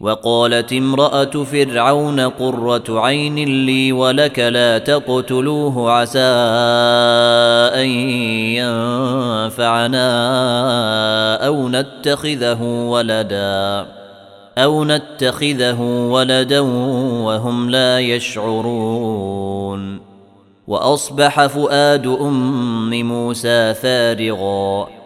وقالت امرأة فرعون قرة عين لي ولك لا تقتلوه عسى أن ينفعنا أو نتخذه ولدا أو نتخذه ولدا وهم لا يشعرون. وأصبح فؤاد أم موسى فارغاً.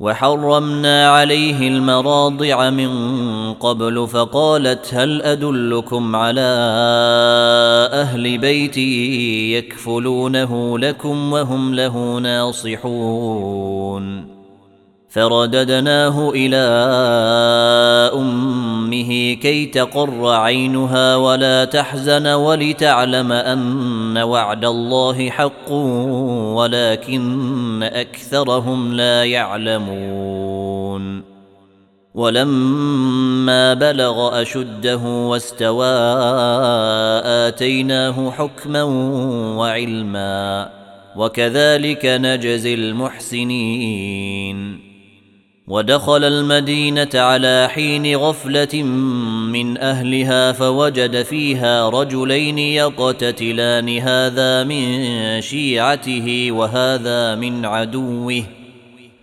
وحرمنا عليه المراضع من قبل فقالت هل أدلكم على أهل بيت يكفلونه لكم وهم له ناصحون فرددناه إلى أمه كي تقر عينها ولا تحزن ولتعلم أن وعد الله حق ولكن أكثرهم لا يعلمون. ولما بلغ أشده واستوى آتيناه حكما وعلما وكذلك نجزي المحسنين. ودخل المدينة على حين غفلة من أهلها فوجد فيها رجلين يقتتلان هذا من شيعته وهذا من عدوه.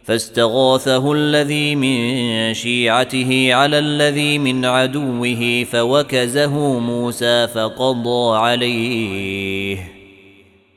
فاستغاثه الذي من شيعته على الذي من عدوه فوكزه موسى فقضى عليه.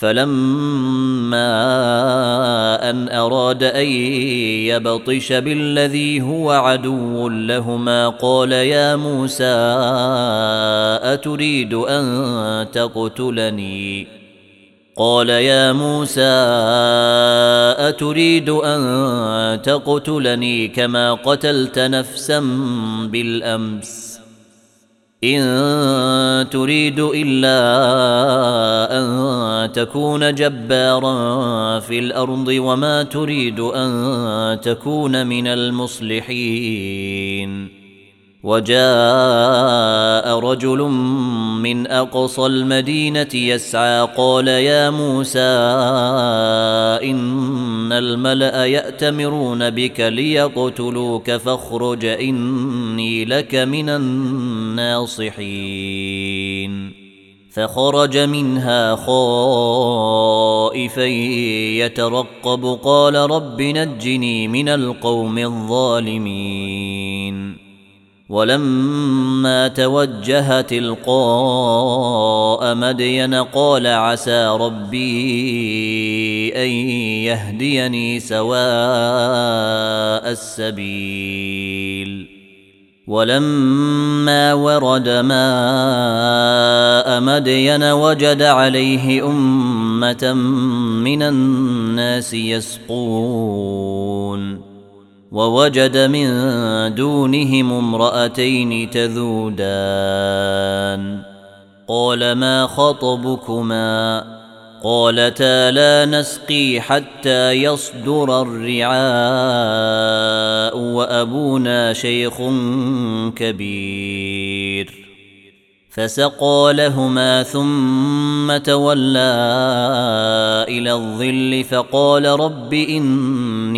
فلما أن أراد أن يبطش بالذي هو عدو لهما قال يا موسى أتريد أن تقتلني؟ قال يا موسى أتريد أن تقتلني كما قتلت نفسا بالأمس. إن تريد إلا أن تكون جبارا في الأرض وما تريد أن تكون من المصلحين. وجاء رجل من أقصى المدينة يسعى قال يا موسى إن الملأ يأتمرون بك ليقتلوك فاخرج إني لك من الناصحين. فخرج منها خائفا يترقب قال رب نجني من القوم الظالمين. ولما توجه تلقاء مدين قال عسى ربي أن يهديني سواء السبيل. ولما ورد ماء مدين وجد عليه أمة من الناس يسقون. ووجد من دونهم امرأتين تذودان. قال ما خطبكما؟ قالتا لا نسقي حتى يصدر الرعاء وأبونا شيخ كبير. فسقى لهما ثم تولى إلى الظل فقال رب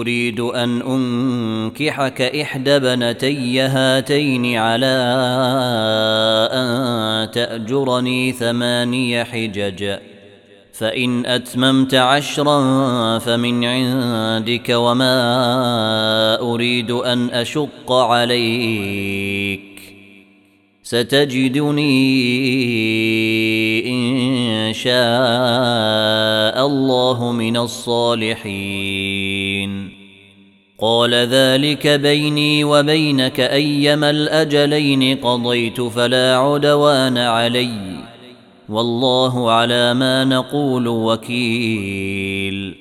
أريد أن أنكحك إحدى بنتي هاتين على أن تأجرني ثماني حجج. فإن أتممت عشرا فمن عندك وما أريد أن أشق عليك. ستجدني إن شاء الله من الصالحين. قال ذلك بيني وبينك أيما الأجلين قضيت فلا عدوان عليّ. والله على ما نقول وكيل.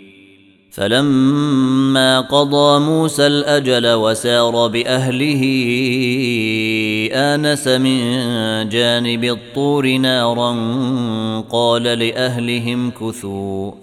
فلما قضى موسى الأجل وسار بأهله آنس من جانب الطور نارا قال لأهلهم كثوا.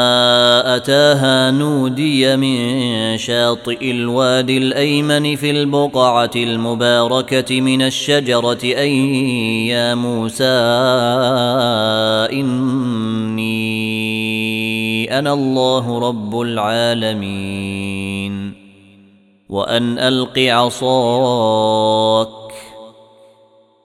أتاها نودي من شاطئ الوادي الأيمن في البقعة المباركة من الشجرة أن يا موسى إني أنا الله رب العالمين. وأن ألق عصاك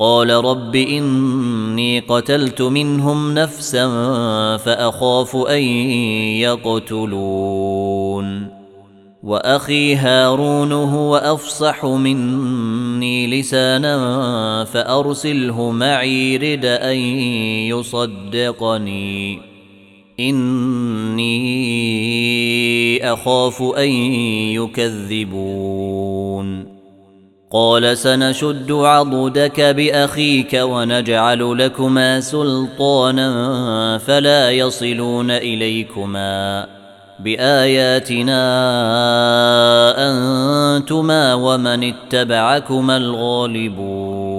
قال رب إني قتلت منهم نفسا فأخاف أن يقتلون. وأخي هارون هو أفصح مني لسانا فأرسله معي رد أن يصدقني. إني أخاف أن يكذبون. قال سنشد عضدك بأخيك ونجعل لكما سلطانا فلا يصلون إليكما بآياتنا أنتما ومن اتبعكما الغالبون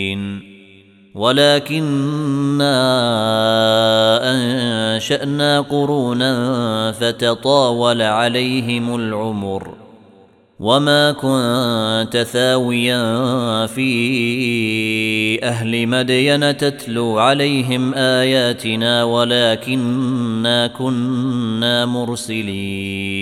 ولكنا أنشأنا قرونا فتطاول عليهم العمر. وما كنت ثاويا في أهل مدين تتلو عليهم آياتنا ولكنا كنا مرسلين.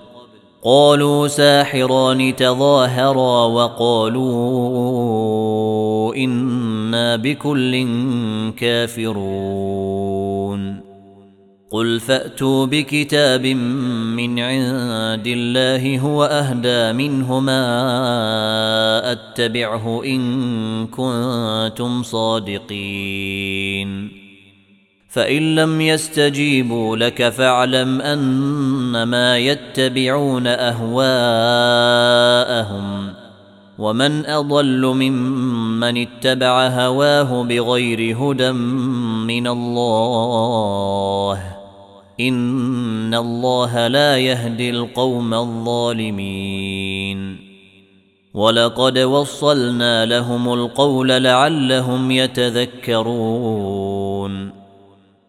قالوا ساحران تظاهرا وقالوا إنا بكل كافرون. قل فأتوا بكتاب من عند الله هو أهدى منهما أتبعه إن كنتم صادقين. فإن لم يستجيبوا لك فاعلم انما يتبعون أهواءهم ومن أضل ممن اتبع هواه بغير هدى من الله إن الله لا يهدي القوم الظالمين ولقد وصلنا لهم القول لعلهم يتذكرون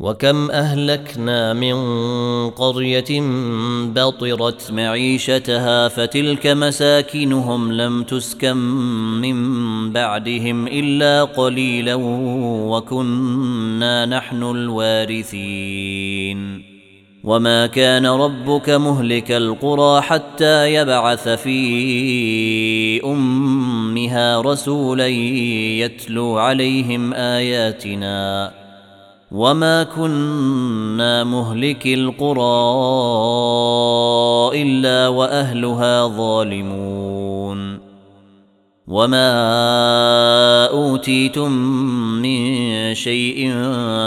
وكم أهلكنا من قرية بطرت معيشتها فتلك مساكنهم لم تسكن من بعدهم إلا قليلا وكنا نحن الوارثين. وما كان ربك مهلك القرى حتى يبعث في أمها رسولا يتلو عليهم آياتنا. وما كنا مهلك القرى الا واهلها ظالمون. وما اوتيتم من شيء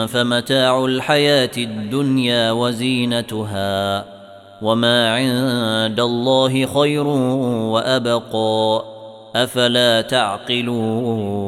فمتاع الحياة الدنيا وزينتها. وما عند الله خير وابقى. افلا تعقلون.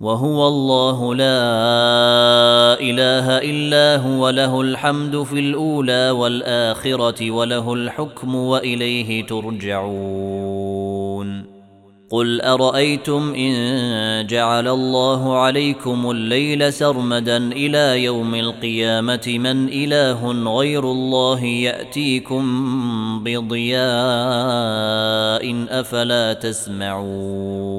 وهو الله لا إله إلا هو له الحمد في الأولى والآخرة وله الحكم وإليه ترجعون. قل أرأيتم إن جعل الله عليكم الليل سرمدا إلى يوم القيامة من إله غير الله يأتيكم بضياء أفلا تسمعون.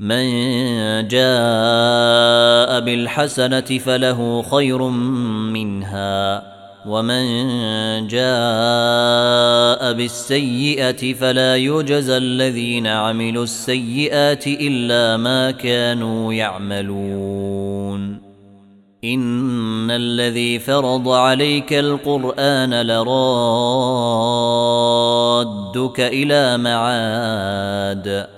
من جاء بالحسنة فله خير منها ومن جاء بالسيئة فلا يجزى الذين عملوا السيئات إلا ما كانوا يعملون. إن الذي فرض عليك القرآن لرادك إلى معاد.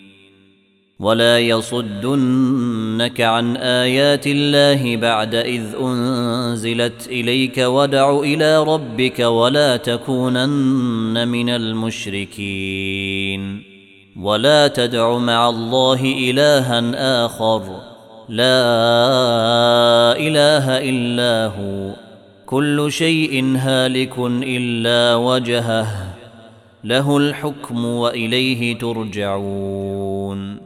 ولا يصدنك عن آيات الله بعد إذ أنزلت إليك ودع إلى ربك ولا تكونن من المشركين. ولا تدع مع الله إلها آخر. لا إله إلا هو. كل شيء هالك إلا وجهه. له الحكم وإليه ترجعون.